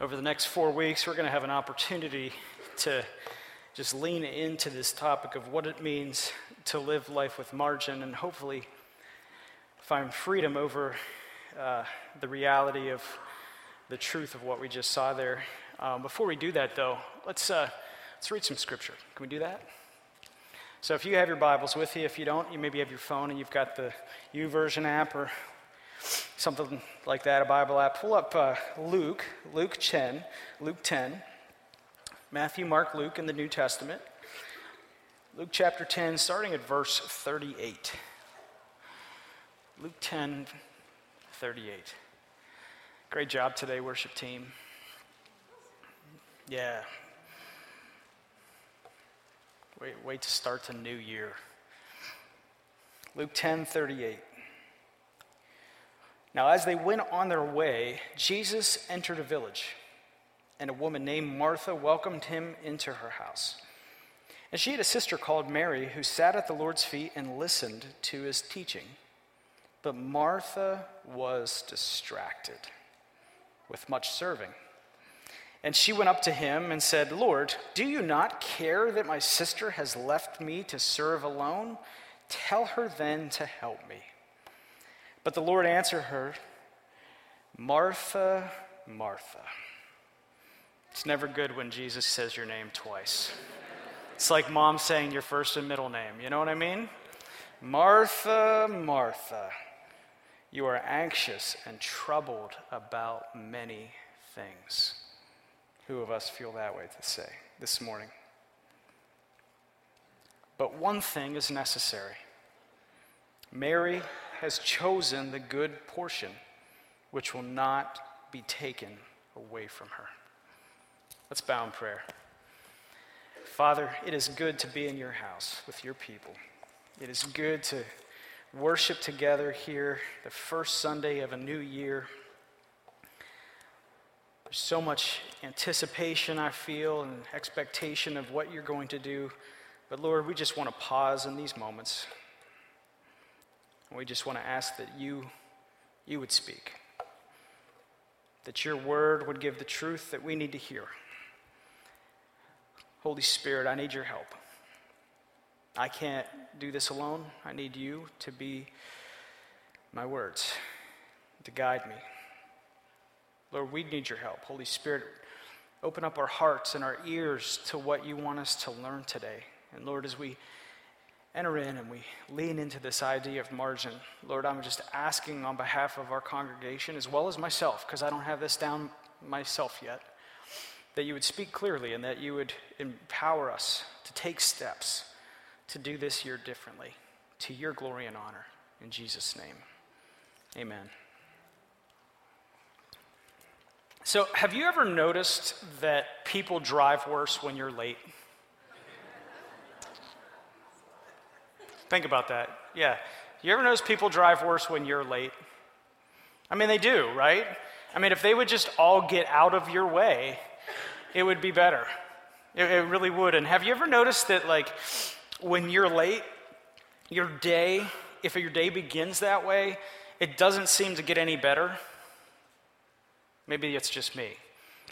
over the next four weeks, we're going to have an opportunity to just lean into this topic of what it means to live life with margin and hopefully find freedom over uh, the reality of the truth of what we just saw there. Um, before we do that, though, let's, uh, let's read some scripture. Can we do that? So if you have your Bibles with you, if you don't, you maybe have your phone and you've got the YouVersion app or something like that, a Bible app. Pull up uh, Luke, Luke 10, Luke 10, Matthew, Mark, Luke in the New Testament. Luke chapter 10, starting at verse 38. Luke 10, 38. Great job today, worship team. Yeah. Wait, wait to start the new year. Luke 10, 38. Now, as they went on their way, Jesus entered a village, and a woman named Martha welcomed him into her house. And she had a sister called Mary who sat at the Lord's feet and listened to his teaching. But Martha was distracted with much serving. And she went up to him and said, Lord, do you not care that my sister has left me to serve alone? Tell her then to help me. But the Lord answered her, Martha, Martha. It's never good when Jesus says your name twice. It's like mom saying your first and middle name. You know what I mean? Martha, Martha, you are anxious and troubled about many things. Who of us feel that way to say this morning? But one thing is necessary. Mary has chosen the good portion, which will not be taken away from her. Let's bow in prayer. Father, it is good to be in your house with your people. It is good to worship together here the first Sunday of a new year. There's so much anticipation, I feel, and expectation of what you're going to do. But Lord, we just want to pause in these moments and we just want to ask that you, you would speak, that your word would give the truth that we need to hear. Holy Spirit, I need your help. I can't do this alone. I need you to be my words, to guide me. Lord, we need your help. Holy Spirit, open up our hearts and our ears to what you want us to learn today. And Lord, as we enter in and we lean into this idea of margin. Lord, I'm just asking on behalf of our congregation as well as myself, because I don't have this down myself yet, that you would speak clearly and that you would empower us to take steps to do this year differently to your glory and honor. In Jesus' name, amen. So, have you ever noticed that people drive worse when you're late? Think about that. Yeah. You ever notice people drive worse when you're late? I mean, they do, right? I mean, if they would just all get out of your way, it would be better. It, it really would. And have you ever noticed that, like, when you're late, your day, if your day begins that way, it doesn't seem to get any better? Maybe it's just me.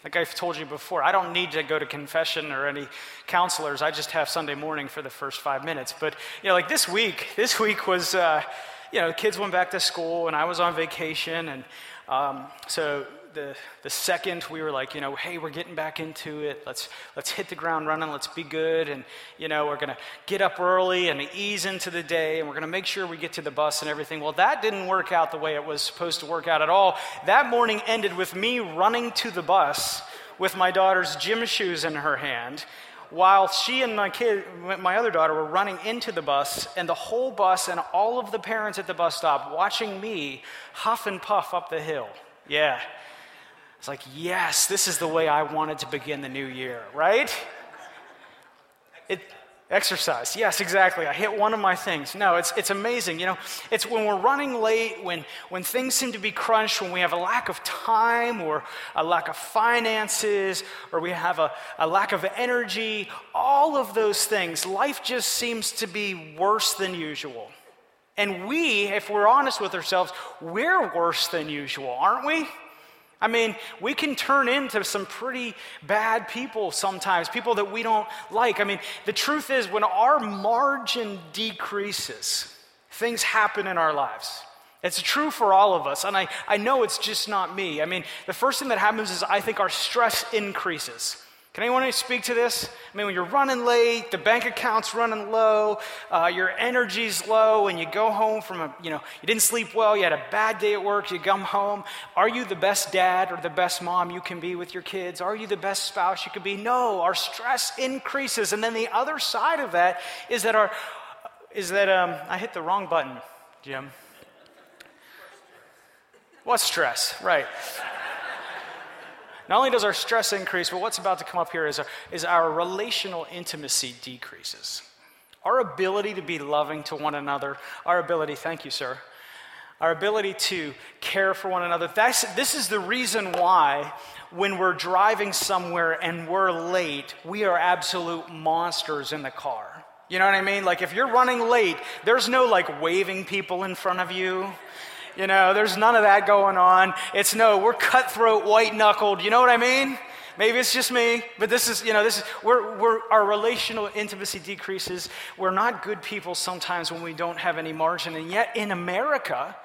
Like I've told you before, I don't need to go to confession or any counselors. I just have Sunday morning for the first five minutes. But, you know, like this week, this week was, uh, you know, the kids went back to school and I was on vacation. And um, so the, the second we were like, you know, hey, we're getting back into it. Let's, let's hit the ground running. Let's be good. And, you know, we're going to get up early and ease into the day. And we're going to make sure we get to the bus and everything. Well, that didn't work out the way it was supposed to work out at all. That morning ended with me running to the bus with my daughter's gym shoes in her hand while she and my kid, my other daughter, were running into the bus, and the whole bus and all of the parents at the bus stop watching me huff and puff up the hill. Yeah, it's like, yes, this is the way I wanted to begin the new year, right? It, exercise. Yes, exactly. I hit one of my things. No, it's, it's amazing. You know, it's when we're running late, when, when things seem to be crunched, when we have a lack of time or a lack of finances or we have a, a lack of energy, all of those things, life just seems to be worse than usual. And we, if we're honest with ourselves, we're worse than usual, aren't we? I mean, we can turn into some pretty bad people sometimes, people that we don't like. I mean, the truth is, when our margin decreases, things happen in our lives. It's true for all of us, and I, I know it's just not me. I mean, the first thing that happens is I think our stress increases. Can anyone speak to this? I mean, when you're running late, the bank account's running low, uh, your energy's low, and you go home from a, you know, you didn't sleep well, you had a bad day at work, you come home. Are you the best dad or the best mom you can be with your kids? Are you the best spouse you can be? No, our stress increases. And then the other side of that is that our, is that, um, I hit the wrong button, Jim. What stress? Right. Not only does our stress increase, but what's about to come up here is our, is our relational intimacy decreases. Our ability to be loving to one another, our ability, thank you, sir, our ability to care for one another. That's, this is the reason why when we're driving somewhere and we're late, we are absolute monsters in the car. You know what I mean? Like if you're running late, there's no like waving people in front of you. You know, there's none of that going on. It's no, we're cutthroat, white knuckled. You know what I mean? Maybe it's just me, but this is, you know, this is, we're, we're, our relational intimacy decreases. We're not good people sometimes when we don't have any margin. And yet in America,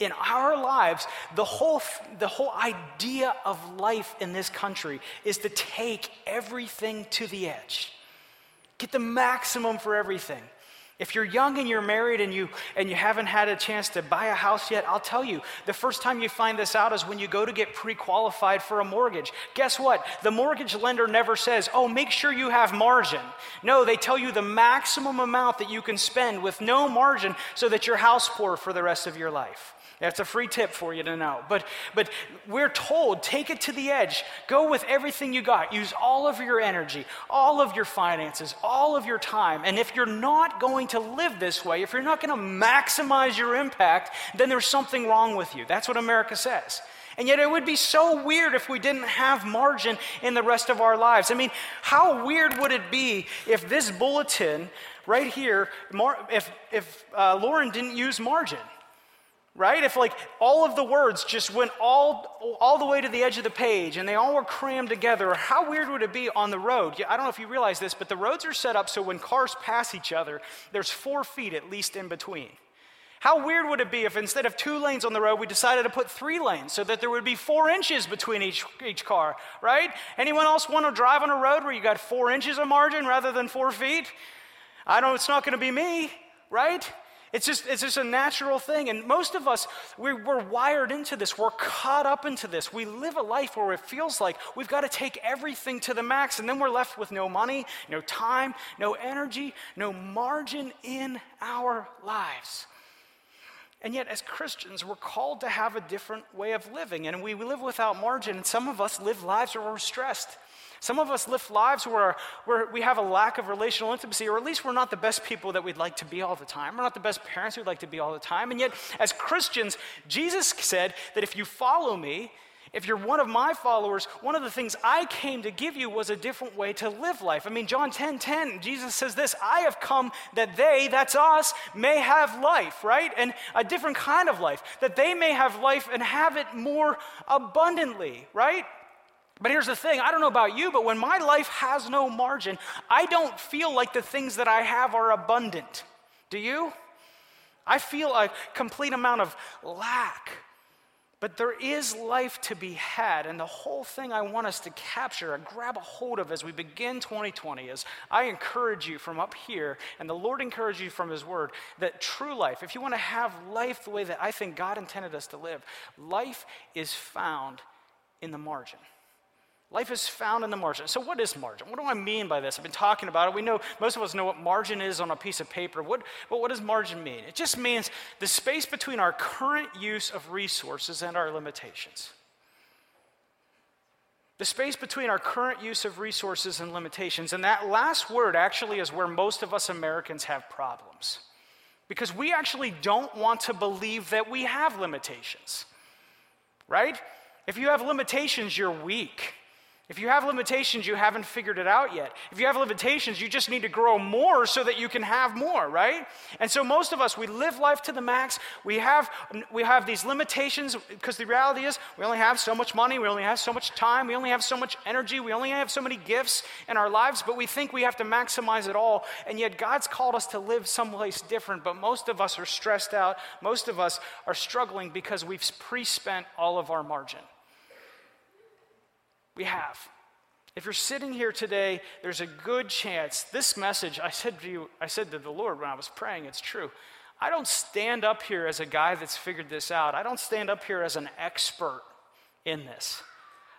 in our lives, the whole, the whole idea of life in this country is to take everything to the edge, get the maximum for everything. If you're young and you're married and you, and you haven't had a chance to buy a house yet, I'll tell you, the first time you find this out is when you go to get pre qualified for a mortgage. Guess what? The mortgage lender never says, oh, make sure you have margin. No, they tell you the maximum amount that you can spend with no margin so that you're house poor for the rest of your life. That's a free tip for you to know. But, but we're told take it to the edge. Go with everything you got. Use all of your energy, all of your finances, all of your time. And if you're not going to live this way, if you're not going to maximize your impact, then there's something wrong with you. That's what America says. And yet, it would be so weird if we didn't have margin in the rest of our lives. I mean, how weird would it be if this bulletin right here, if, if uh, Lauren didn't use margin? Right? If like all of the words just went all, all the way to the edge of the page and they all were crammed together, how weird would it be on the road? I don't know if you realize this, but the roads are set up so when cars pass each other, there's four feet at least in between. How weird would it be if instead of two lanes on the road, we decided to put three lanes so that there would be four inches between each, each car, right? Anyone else want to drive on a road where you got four inches of margin rather than four feet? I know it's not going to be me, right? It's just, it's just a natural thing. And most of us, we're, we're, wired into this. We're caught up into this. We live a life where it feels like we've got to take everything to the max, and then we're left with no money, no time, no energy, no margin in our lives. And yet, as Christians, we're called to have a different way of living. And we live without margin, and some of us live lives where we're stressed. Some of us live lives where, where we have a lack of relational intimacy, or at least we're not the best people that we'd like to be all the time. We're not the best parents we'd like to be all the time. And yet, as Christians, Jesus said that if you follow me, if you're one of my followers, one of the things I came to give you was a different way to live life. I mean, John 10 10, Jesus says this I have come that they, that's us, may have life, right? And a different kind of life, that they may have life and have it more abundantly, right? But here's the thing I don't know about you, but when my life has no margin, I don't feel like the things that I have are abundant. Do you? I feel a complete amount of lack. But there is life to be had. And the whole thing I want us to capture and grab a hold of as we begin 2020 is I encourage you from up here, and the Lord encourages you from His Word, that true life, if you want to have life the way that I think God intended us to live, life is found in the margin. Life is found in the margin. So, what is margin? What do I mean by this? I've been talking about it. We know most of us know what margin is on a piece of paper. What, but what does margin mean? It just means the space between our current use of resources and our limitations. The space between our current use of resources and limitations. And that last word actually is where most of us Americans have problems. Because we actually don't want to believe that we have limitations, right? If you have limitations, you're weak. If you have limitations, you haven't figured it out yet. If you have limitations, you just need to grow more so that you can have more, right? And so most of us, we live life to the max. We have, we have these limitations because the reality is we only have so much money, we only have so much time, we only have so much energy, we only have so many gifts in our lives, but we think we have to maximize it all. And yet God's called us to live someplace different, but most of us are stressed out. Most of us are struggling because we've pre spent all of our margin. We have. If you're sitting here today, there's a good chance this message, I said to you, I said to the Lord when I was praying, it's true. I don't stand up here as a guy that's figured this out. I don't stand up here as an expert in this.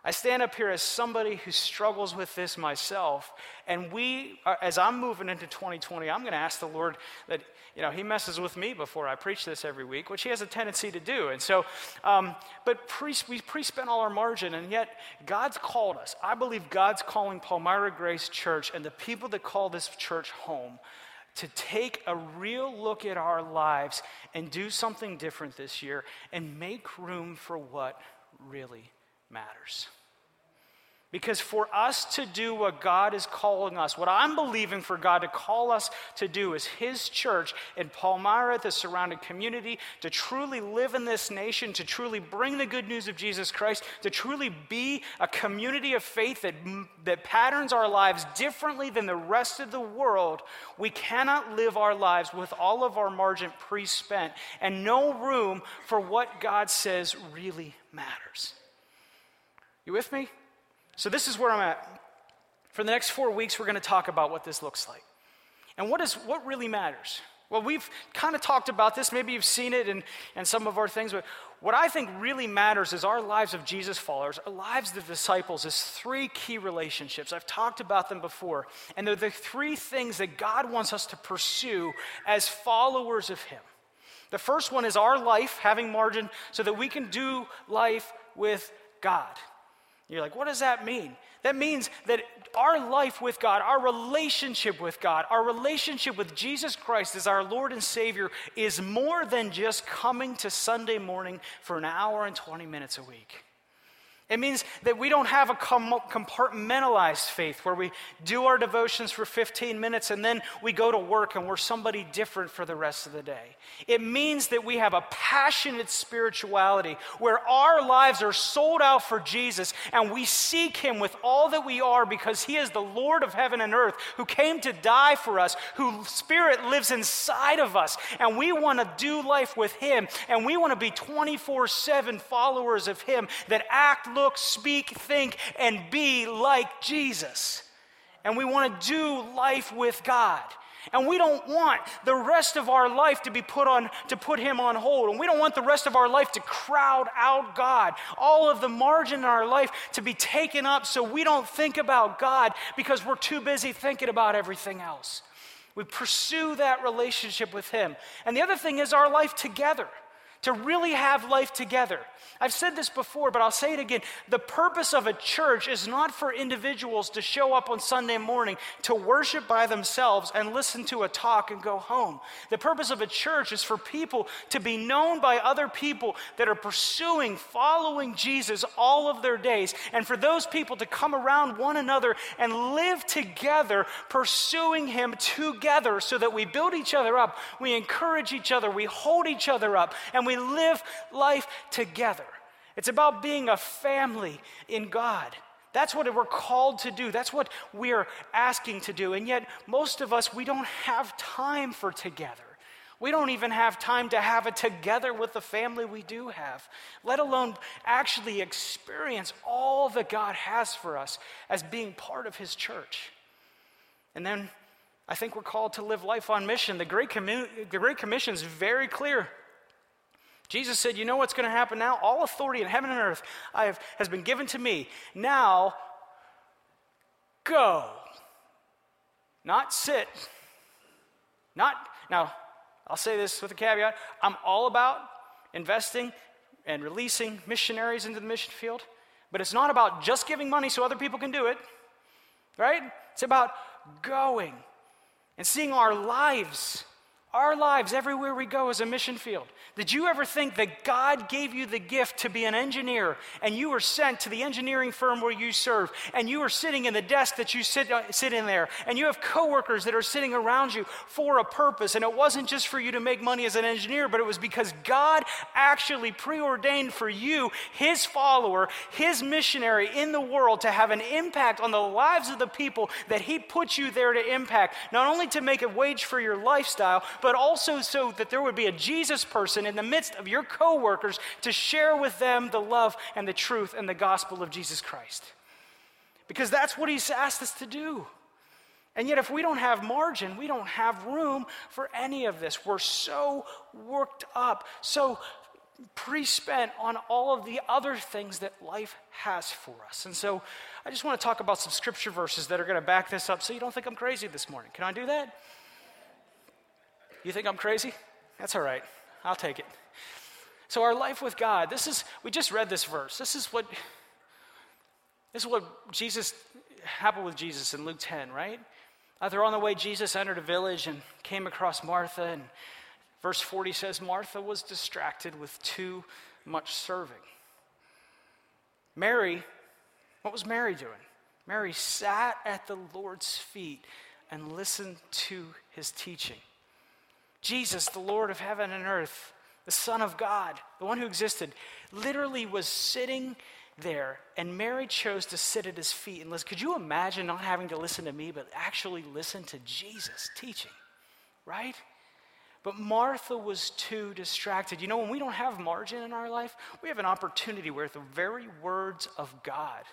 I stand up here as somebody who struggles with this myself. And we, as I'm moving into 2020, I'm going to ask the Lord that, you know, He messes with me before I preach this every week, which He has a tendency to do. And so, um, but pre, we pre spent all our margin, and yet God's called us. I believe God's calling Palmyra Grace Church and the people that call this church home to take a real look at our lives and do something different this year and make room for what really matters. Because for us to do what God is calling us, what I'm believing for God to call us to do is His church in Palmyra, the surrounding community, to truly live in this nation, to truly bring the good news of Jesus Christ, to truly be a community of faith that, that patterns our lives differently than the rest of the world. We cannot live our lives with all of our margin pre spent and no room for what God says really matters. You with me? So, this is where I'm at. For the next four weeks, we're going to talk about what this looks like. And what, is, what really matters? Well, we've kind of talked about this. Maybe you've seen it in, in some of our things. But what I think really matters is our lives of Jesus followers, our lives of disciples, is three key relationships. I've talked about them before. And they're the three things that God wants us to pursue as followers of Him. The first one is our life having margin so that we can do life with God. You're like, what does that mean? That means that our life with God, our relationship with God, our relationship with Jesus Christ as our Lord and Savior is more than just coming to Sunday morning for an hour and 20 minutes a week. It means that we don't have a compartmentalized faith where we do our devotions for 15 minutes and then we go to work and we're somebody different for the rest of the day. It means that we have a passionate spirituality where our lives are sold out for Jesus and we seek Him with all that we are because He is the Lord of heaven and earth who came to die for us, whose Spirit lives inside of us. And we want to do life with Him and we want to be 24 7 followers of Him that act, look, speak, think, and be like Jesus. And we want to do life with God. And we don't want the rest of our life to be put on, to put him on hold. And we don't want the rest of our life to crowd out God. All of the margin in our life to be taken up so we don't think about God because we're too busy thinking about everything else. We pursue that relationship with him. And the other thing is our life together to really have life together. I've said this before, but I'll say it again. The purpose of a church is not for individuals to show up on Sunday morning to worship by themselves and listen to a talk and go home. The purpose of a church is for people to be known by other people that are pursuing, following Jesus all of their days, and for those people to come around one another and live together, pursuing Him together so that we build each other up, we encourage each other, we hold each other up, and we we live life together. It's about being a family in God. That's what we're called to do. That's what we're asking to do. And yet, most of us, we don't have time for together. We don't even have time to have it together with the family we do have, let alone actually experience all that God has for us as being part of His church. And then I think we're called to live life on mission. The Great, the Great Commission is very clear. Jesus said, You know what's going to happen now? All authority in heaven and earth have, has been given to me. Now, go. Not sit. Not, now, I'll say this with a caveat I'm all about investing and releasing missionaries into the mission field, but it's not about just giving money so other people can do it, right? It's about going and seeing our lives Our lives, everywhere we go, is a mission field. Did you ever think that God gave you the gift to be an engineer and you were sent to the engineering firm where you serve and you are sitting in the desk that you sit, uh, sit in there and you have coworkers that are sitting around you for a purpose? And it wasn't just for you to make money as an engineer, but it was because God actually preordained for you, his follower, his missionary in the world, to have an impact on the lives of the people that he put you there to impact, not only to make a wage for your lifestyle, but also so that there would be a Jesus person in the midst of your coworkers to share with them the love and the truth and the gospel of Jesus Christ. Because that's what he's asked us to do. And yet, if we don't have margin, we don't have room for any of this. We're so worked up, so pre spent on all of the other things that life has for us. And so, I just want to talk about some scripture verses that are going to back this up so you don't think I'm crazy this morning. Can I do that? You think I'm crazy? That's all right. I'll take it. So our life with God, this is we just read this verse. This is what this is what Jesus happened with Jesus in Luke 10, right? Uh, they're on the way, Jesus entered a village and came across Martha, and verse 40 says, Martha was distracted with too much serving. Mary, what was Mary doing? Mary sat at the Lord's feet and listened to his teaching. Jesus, the Lord of heaven and earth, the Son of God, the one who existed, literally was sitting there, and Mary chose to sit at his feet and listen. Could you imagine not having to listen to me, but actually listen to Jesus teaching, right? But Martha was too distracted. You know, when we don't have margin in our life, we have an opportunity where the very words of God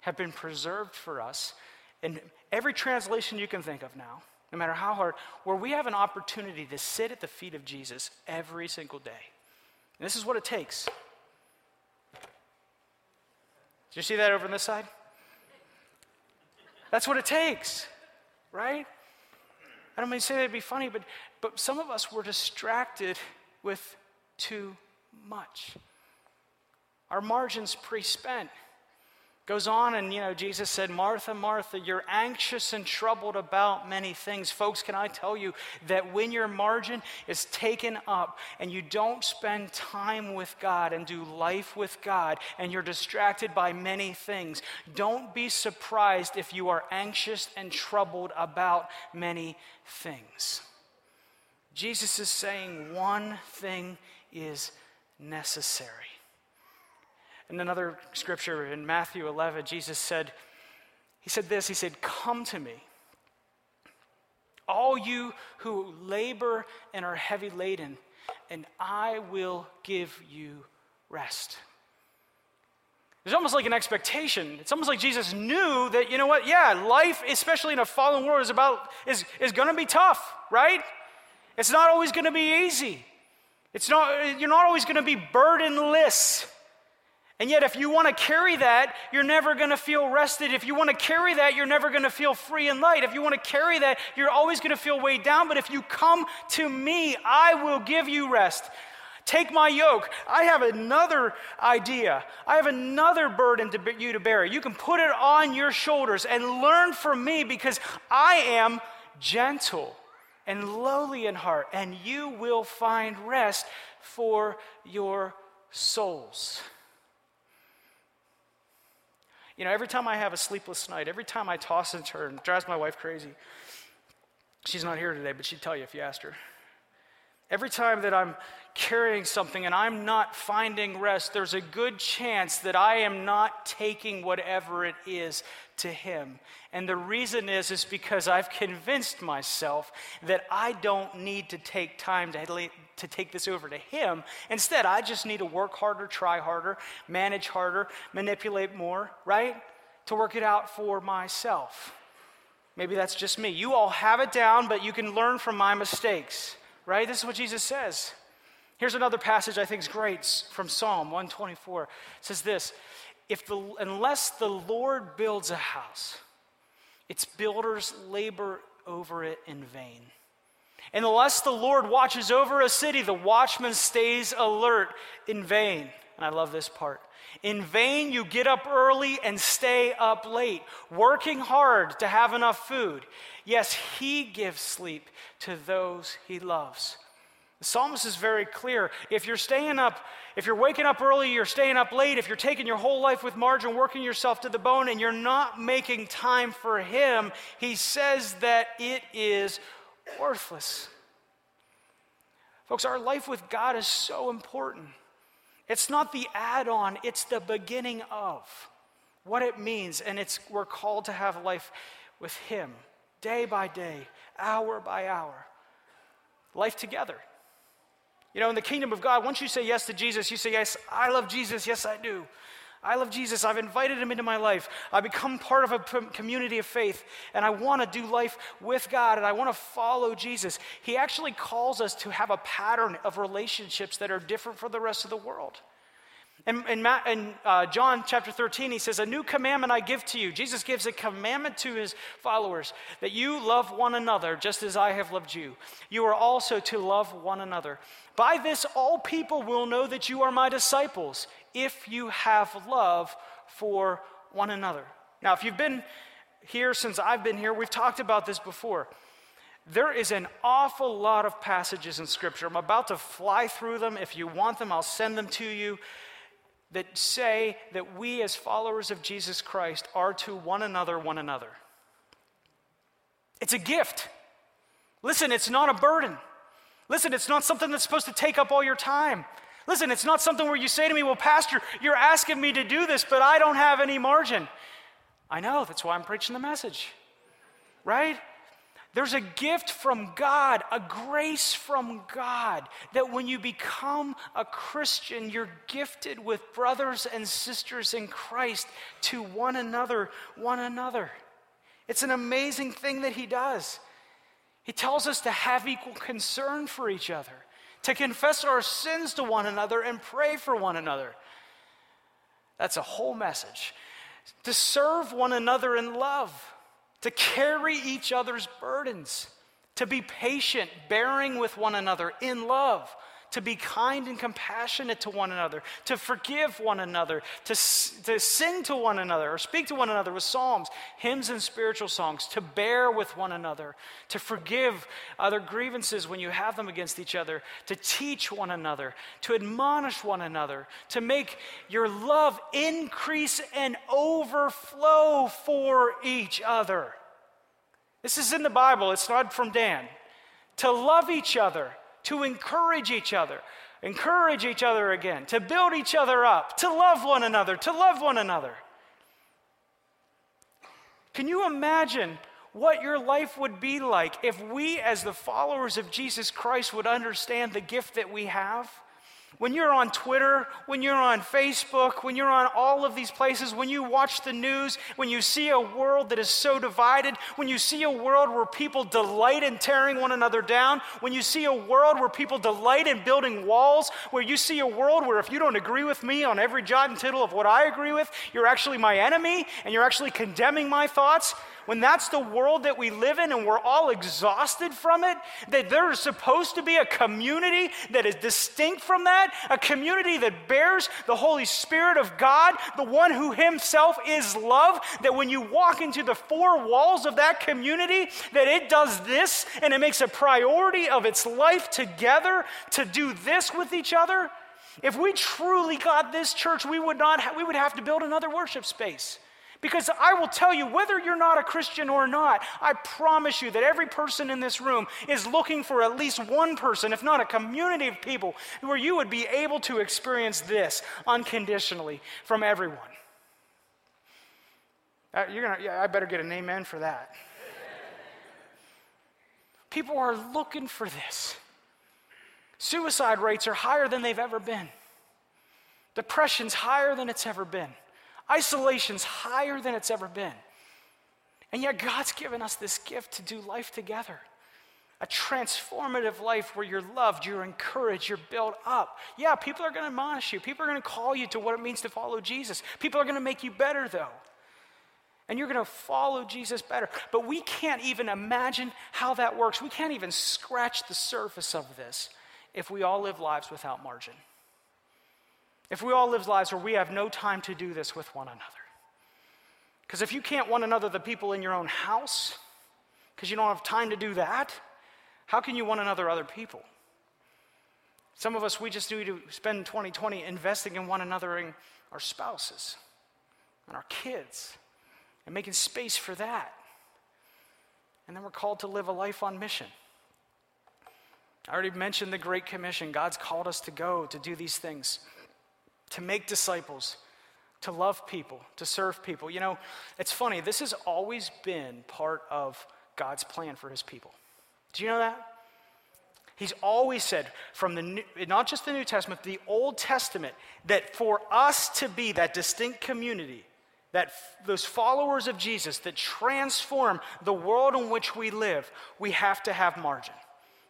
have been preserved for us in every translation you can think of now no matter how hard, where we have an opportunity to sit at the feet of Jesus every single day. And this is what it takes. Did you see that over on this side? That's what it takes, right? I don't mean to say that'd be funny, but, but some of us were distracted with too much. Our margins pre spent. Goes on, and you know, Jesus said, Martha, Martha, you're anxious and troubled about many things. Folks, can I tell you that when your margin is taken up and you don't spend time with God and do life with God and you're distracted by many things, don't be surprised if you are anxious and troubled about many things. Jesus is saying one thing is necessary. In another scripture in Matthew 11, Jesus said, He said this He said, Come to me, all you who labor and are heavy laden, and I will give you rest. There's almost like an expectation. It's almost like Jesus knew that, you know what, yeah, life, especially in a fallen world, is about is, is gonna be tough, right? It's not always gonna be easy. It's not, you're not always gonna be burdenless. And yet, if you want to carry that, you're never going to feel rested. If you want to carry that, you're never going to feel free and light. If you want to carry that, you're always going to feel weighed down. But if you come to me, I will give you rest. Take my yoke. I have another idea. I have another burden to you to bear. You can put it on your shoulders and learn from me because I am gentle and lowly in heart, and you will find rest for your souls. You know, every time I have a sleepless night, every time I toss and turn, drives my wife crazy. She's not here today, but she'd tell you if you asked her. Every time that I'm carrying something and I'm not finding rest, there's a good chance that I am not taking whatever it is to Him. And the reason is, is because I've convinced myself that I don't need to take time to, to take this over to Him. Instead, I just need to work harder, try harder, manage harder, manipulate more, right? To work it out for myself. Maybe that's just me. You all have it down, but you can learn from my mistakes right? This is what Jesus says. Here's another passage I think is great from Psalm 124. It says this if the, unless the Lord builds a house, its builders labor over it in vain. And unless the Lord watches over a city, the watchman stays alert in vain. And I love this part. In vain, you get up early and stay up late, working hard to have enough food. Yes, He gives sleep to those He loves. The psalmist is very clear. If you're staying up, if you're waking up early, you're staying up late, if you're taking your whole life with margin, working yourself to the bone, and you're not making time for Him, He says that it is worthless. Folks, our life with God is so important. It's not the add on, it's the beginning of what it means. And it's, we're called to have life with Him day by day, hour by hour. Life together. You know, in the kingdom of God, once you say yes to Jesus, you say, Yes, I love Jesus. Yes, I do. I love Jesus. I've invited him into my life. I become part of a community of faith, and I want to do life with God, and I want to follow Jesus. He actually calls us to have a pattern of relationships that are different from the rest of the world. In, in, in uh, John chapter 13, he says, A new commandment I give to you. Jesus gives a commandment to his followers that you love one another just as I have loved you. You are also to love one another. By this, all people will know that you are my disciples if you have love for one another. Now, if you've been here since I've been here, we've talked about this before. There is an awful lot of passages in Scripture. I'm about to fly through them. If you want them, I'll send them to you that say that we, as followers of Jesus Christ, are to one another one another. It's a gift. Listen, it's not a burden. Listen, it's not something that's supposed to take up all your time. Listen, it's not something where you say to me, Well, Pastor, you're asking me to do this, but I don't have any margin. I know, that's why I'm preaching the message, right? There's a gift from God, a grace from God, that when you become a Christian, you're gifted with brothers and sisters in Christ to one another, one another. It's an amazing thing that He does. He tells us to have equal concern for each other, to confess our sins to one another and pray for one another. That's a whole message. To serve one another in love to carry each other's burdens, to be patient, bearing with one another in love, to be kind and compassionate to one another, to forgive one another, to, to sing to one another or speak to one another with psalms, hymns, and spiritual songs, to bear with one another, to forgive other grievances when you have them against each other, to teach one another, to admonish one another, to make your love increase and overflow for each other. This is in the Bible, it's not from Dan. To love each other to encourage each other, encourage each other again, to build each other up, to love one another, to love one another. Can you imagine what your life would be like if we, as the followers of Jesus Christ, would understand the gift that we have? When you're on Twitter, when you're on Facebook, when you're on all of these places, when you watch the news, when you see a world that is so divided, when you see a world where people delight in tearing one another down, when you see a world where people delight in building walls, where you see a world where if you don't agree with me on every jot and tittle of what I agree with, you're actually my enemy and you're actually condemning my thoughts, when that's the world that we live in and we're all exhausted from it, that there is supposed to be a community that is distinct from that, a community that bears the Holy Spirit of God, the one who himself is love, that when you walk into the four walls of that community, that it does this and it makes a priority of its life together to do this with each other. If we truly got this church, we would not ha- we would have to build another worship space. Because I will tell you, whether you're not a Christian or not, I promise you that every person in this room is looking for at least one person, if not a community of people, where you would be able to experience this unconditionally from everyone. Uh, you're gonna, yeah, I better get an amen for that. People are looking for this. Suicide rates are higher than they've ever been. Depression's higher than it's ever been. Isolation's higher than it's ever been. And yet, God's given us this gift to do life together a transformative life where you're loved, you're encouraged, you're built up. Yeah, people are going to admonish you. People are going to call you to what it means to follow Jesus. People are going to make you better, though. And you're going to follow Jesus better. But we can't even imagine how that works. We can't even scratch the surface of this if we all live lives without margin. If we all live lives where we have no time to do this with one another. Because if you can't one another the people in your own house, because you don't have time to do that, how can you one another other people? Some of us, we just need to spend 2020 investing in one another and our spouses and our kids and making space for that. And then we're called to live a life on mission. I already mentioned the Great Commission. God's called us to go to do these things, to make disciples, to love people, to serve people. You know, it's funny, this has always been part of God's plan for his people. Do you know that? He's always said, from the new, not just the New Testament, the Old Testament, that for us to be that distinct community, that f- those followers of Jesus that transform the world in which we live, we have to have margin.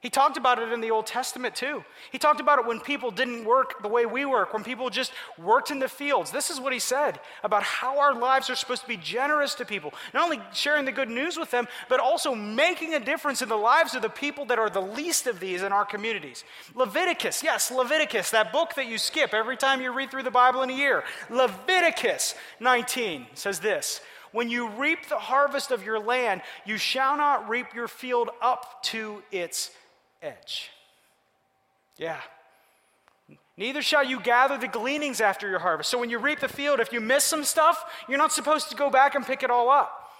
He talked about it in the Old Testament too. He talked about it when people didn't work the way we work, when people just worked in the fields. This is what he said about how our lives are supposed to be generous to people. Not only sharing the good news with them, but also making a difference in the lives of the people that are the least of these in our communities. Leviticus, yes, Leviticus, that book that you skip every time you read through the Bible in a year. Leviticus 19 says this when you reap the harvest of your land, you shall not reap your field up to its edge. Yeah. Neither shall you gather the gleanings after your harvest. So when you reap the field, if you miss some stuff, you're not supposed to go back and pick it all up.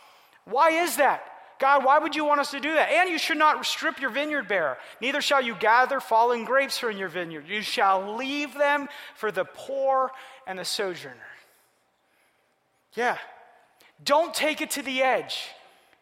Why is that? God, why would you want us to do that? And you should not strip your vineyard bare. Neither shall you gather fallen grapes from your vineyard. You shall leave them for the poor and the sojourner. Yeah. Don't take it to the edge.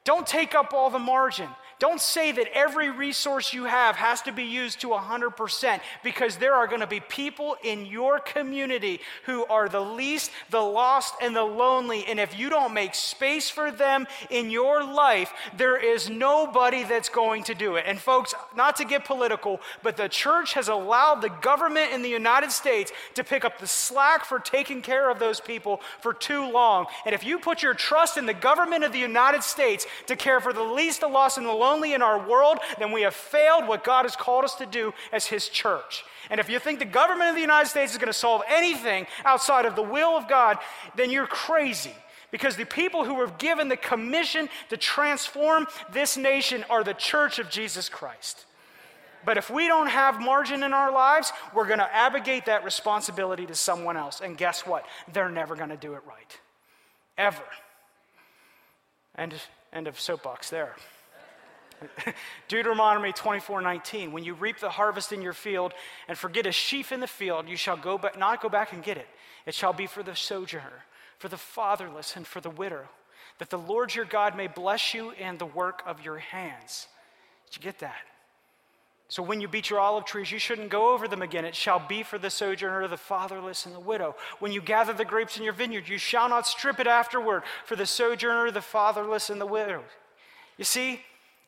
Don't take up all the margin. Don't say that every resource you have has to be used to 100% because there are going to be people in your community who are the least, the lost, and the lonely. And if you don't make space for them in your life, there is nobody that's going to do it. And folks, not to get political, but the church has allowed the government in the United States to pick up the slack for taking care of those people for too long. And if you put your trust in the government of the United States to care for the least, the lost, and the lonely, lonely in our world, then we have failed what God has called us to do as His church. And if you think the government of the United States is going to solve anything outside of the will of God, then you're crazy. Because the people who were given the commission to transform this nation are the church of Jesus Christ. But if we don't have margin in our lives, we're going to abrogate that responsibility to someone else. And guess what? They're never going to do it right. Ever. End, end of soapbox there. Deuteronomy 24 19. When you reap the harvest in your field and forget a sheaf in the field, you shall go back, not go back and get it. It shall be for the sojourner, for the fatherless, and for the widow, that the Lord your God may bless you and the work of your hands. Did you get that? So when you beat your olive trees, you shouldn't go over them again. It shall be for the sojourner, the fatherless, and the widow. When you gather the grapes in your vineyard, you shall not strip it afterward for the sojourner, the fatherless, and the widow. You see,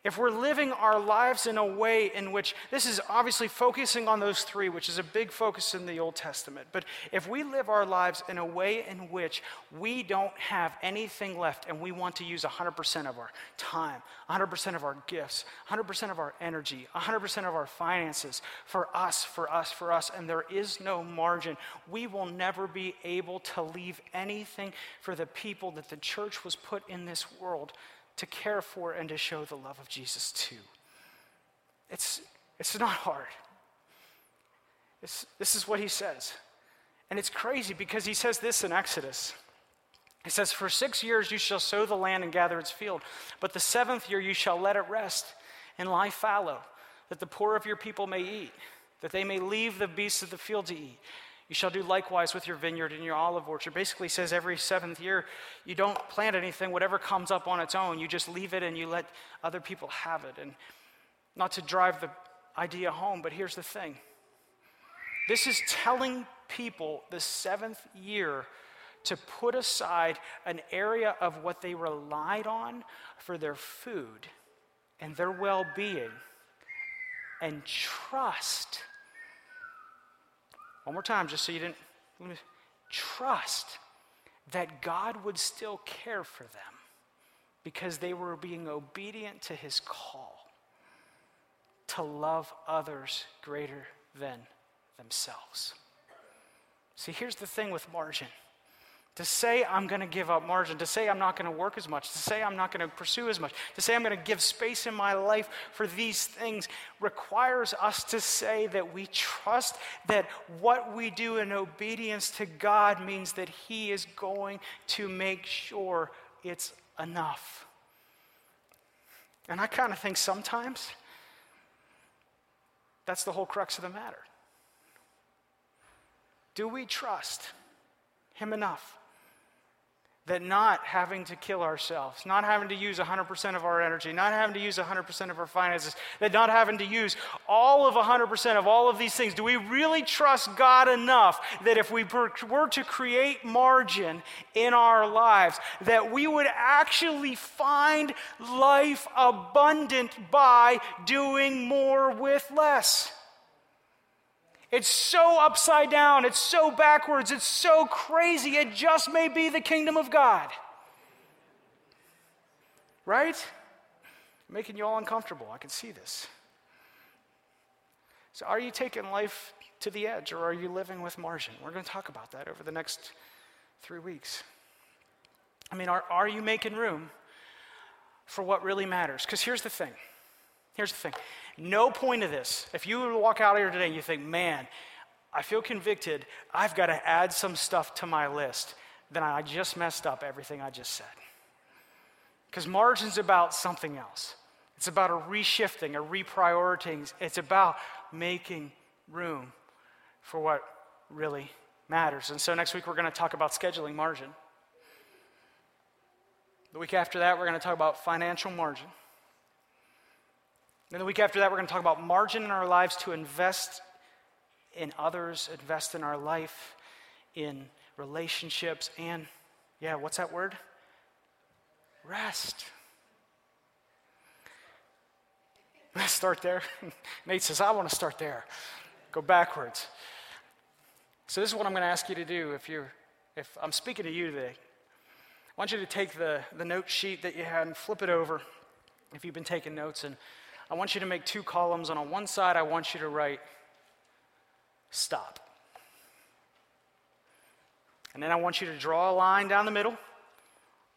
if we're living our lives in a way in which this is obviously focusing on those three, which is a big focus in the Old Testament, but if we live our lives in a way in which we don't have anything left and we want to use 100% of our time, 100% of our gifts, 100% of our energy, 100% of our finances for us, for us, for us, and there is no margin, we will never be able to leave anything for the people that the church was put in this world to care for and to show the love of Jesus to. It's, it's not hard. It's, this is what he says. And it's crazy because he says this in Exodus. He says, For six years you shall sow the land and gather its field, but the seventh year you shall let it rest and lie fallow, that the poor of your people may eat, that they may leave the beasts of the field to eat. You shall do likewise with your vineyard and your olive orchard. Basically says every seventh year, you don't plant anything, whatever comes up on its own, you just leave it and you let other people have it. And not to drive the idea home, but here's the thing this is telling people the seventh year to put aside an area of what they relied on for their food and their well being and trust one more time, just so you didn't trust that God would still care for them because they were being obedient to his call to love others greater than themselves. See, here's the thing with margin. To say I'm going to give up margin, to say I'm not going to work as much, to say I'm not going to pursue as much, to say I'm going to give space in my life for these things requires us to say that we trust that what we do in obedience to God means that He is going to make sure it's enough. And I kind of think sometimes that's the whole crux of the matter. Do we trust Him enough? That not having to kill ourselves, not having to use 100% of our energy, not having to use 100% of our finances, that not having to use all of 100% of all of these things, do we really trust God enough that if we were to create margin in our lives, that we would actually find life abundant by doing more with less? It's so upside down. It's so backwards. It's so crazy. It just may be the kingdom of God. Right? Making you all uncomfortable. I can see this. So, are you taking life to the edge or are you living with margin? We're going to talk about that over the next three weeks. I mean, are, are you making room for what really matters? Because here's the thing. Here's the thing no point of this. If you walk out here today and you think, man, I feel convicted, I've got to add some stuff to my list, then I just messed up everything I just said. Because margin's about something else. It's about a reshifting, a reprioritizing. It's about making room for what really matters. And so next week we're going to talk about scheduling margin. The week after that, we're going to talk about financial margin. Then the week after that, we're going to talk about margin in our lives to invest in others, invest in our life, in relationships, and yeah, what's that word? Rest. Let's start there. Nate says, I want to start there. Go backwards. So this is what I'm going to ask you to do if you're if I'm speaking to you today. I want you to take the, the note sheet that you had and flip it over if you've been taking notes and I want you to make two columns, and on one side, I want you to write stop. And then I want you to draw a line down the middle.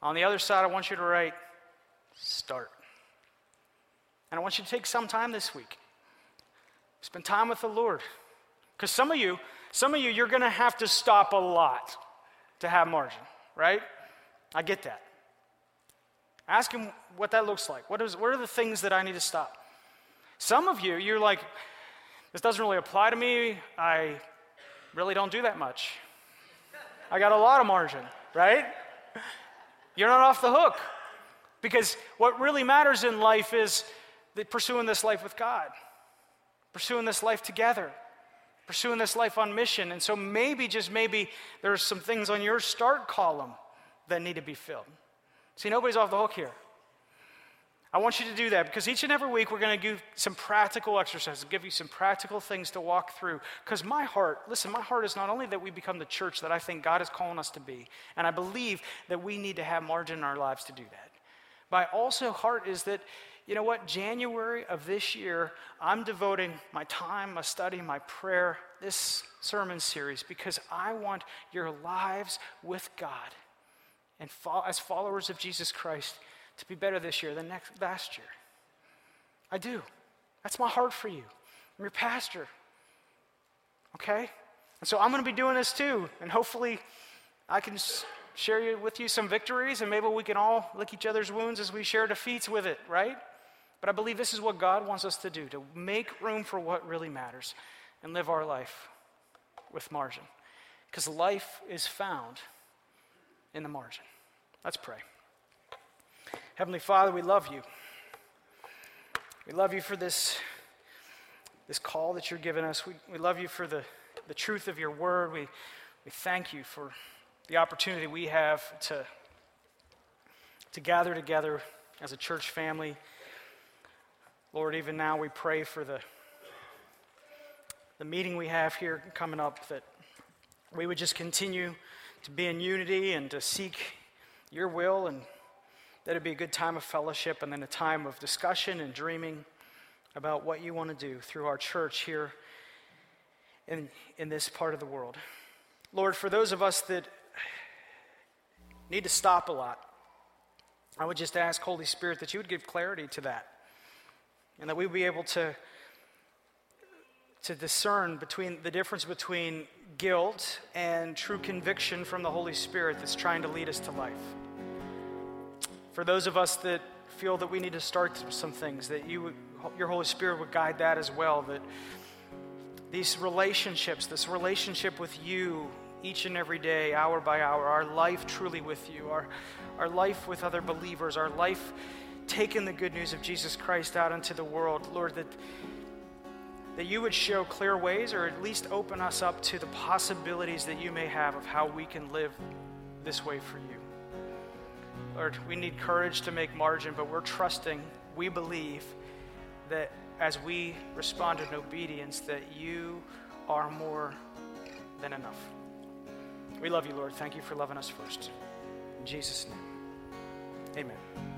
On the other side, I want you to write start. And I want you to take some time this week. Spend time with the Lord. Because some of you, some of you, you're going to have to stop a lot to have margin, right? I get that. Ask him what that looks like. What, is, what are the things that I need to stop? Some of you, you're like, this doesn't really apply to me. I really don't do that much. I got a lot of margin, right? You're not off the hook. Because what really matters in life is pursuing this life with God, pursuing this life together, pursuing this life on mission. And so maybe, just maybe, there's some things on your start column that need to be filled. See, nobody's off the hook here. I want you to do that because each and every week we're going to do some practical exercises, give you some practical things to walk through. Because my heart, listen, my heart is not only that we become the church that I think God is calling us to be, and I believe that we need to have margin in our lives to do that. My also heart is that, you know what, January of this year, I'm devoting my time, my study, my prayer, this sermon series, because I want your lives with God and as followers of Jesus Christ to be better this year than next, last year. I do. That's my heart for you. I'm your pastor. Okay? And so I'm going to be doing this too. And hopefully I can share with you some victories and maybe we can all lick each other's wounds as we share defeats with it, right? But I believe this is what God wants us to do to make room for what really matters and live our life with margin. Because life is found in the margin. Let's pray. Heavenly Father, we love you. We love you for this, this call that you're giving us. We, we love you for the, the truth of your word. We, we thank you for the opportunity we have to, to gather together as a church family. Lord, even now we pray for the, the meeting we have here coming up that we would just continue to be in unity and to seek your will and that it'd be a good time of fellowship and then a time of discussion and dreaming about what you want to do through our church here in, in this part of the world. Lord, for those of us that need to stop a lot, I would just ask, Holy Spirit, that you would give clarity to that and that we would be able to, to discern between the difference between guilt and true conviction from the Holy Spirit that's trying to lead us to life. For those of us that feel that we need to start some things, that you your Holy Spirit would guide that as well, that these relationships, this relationship with you each and every day, hour by hour, our life truly with you, our, our life with other believers, our life taking the good news of Jesus Christ out into the world, Lord, that, that you would show clear ways or at least open us up to the possibilities that you may have of how we can live this way for you. Lord, we need courage to make margin, but we're trusting, we believe that as we respond in obedience, that you are more than enough. We love you, Lord. Thank you for loving us first. In Jesus' name, amen.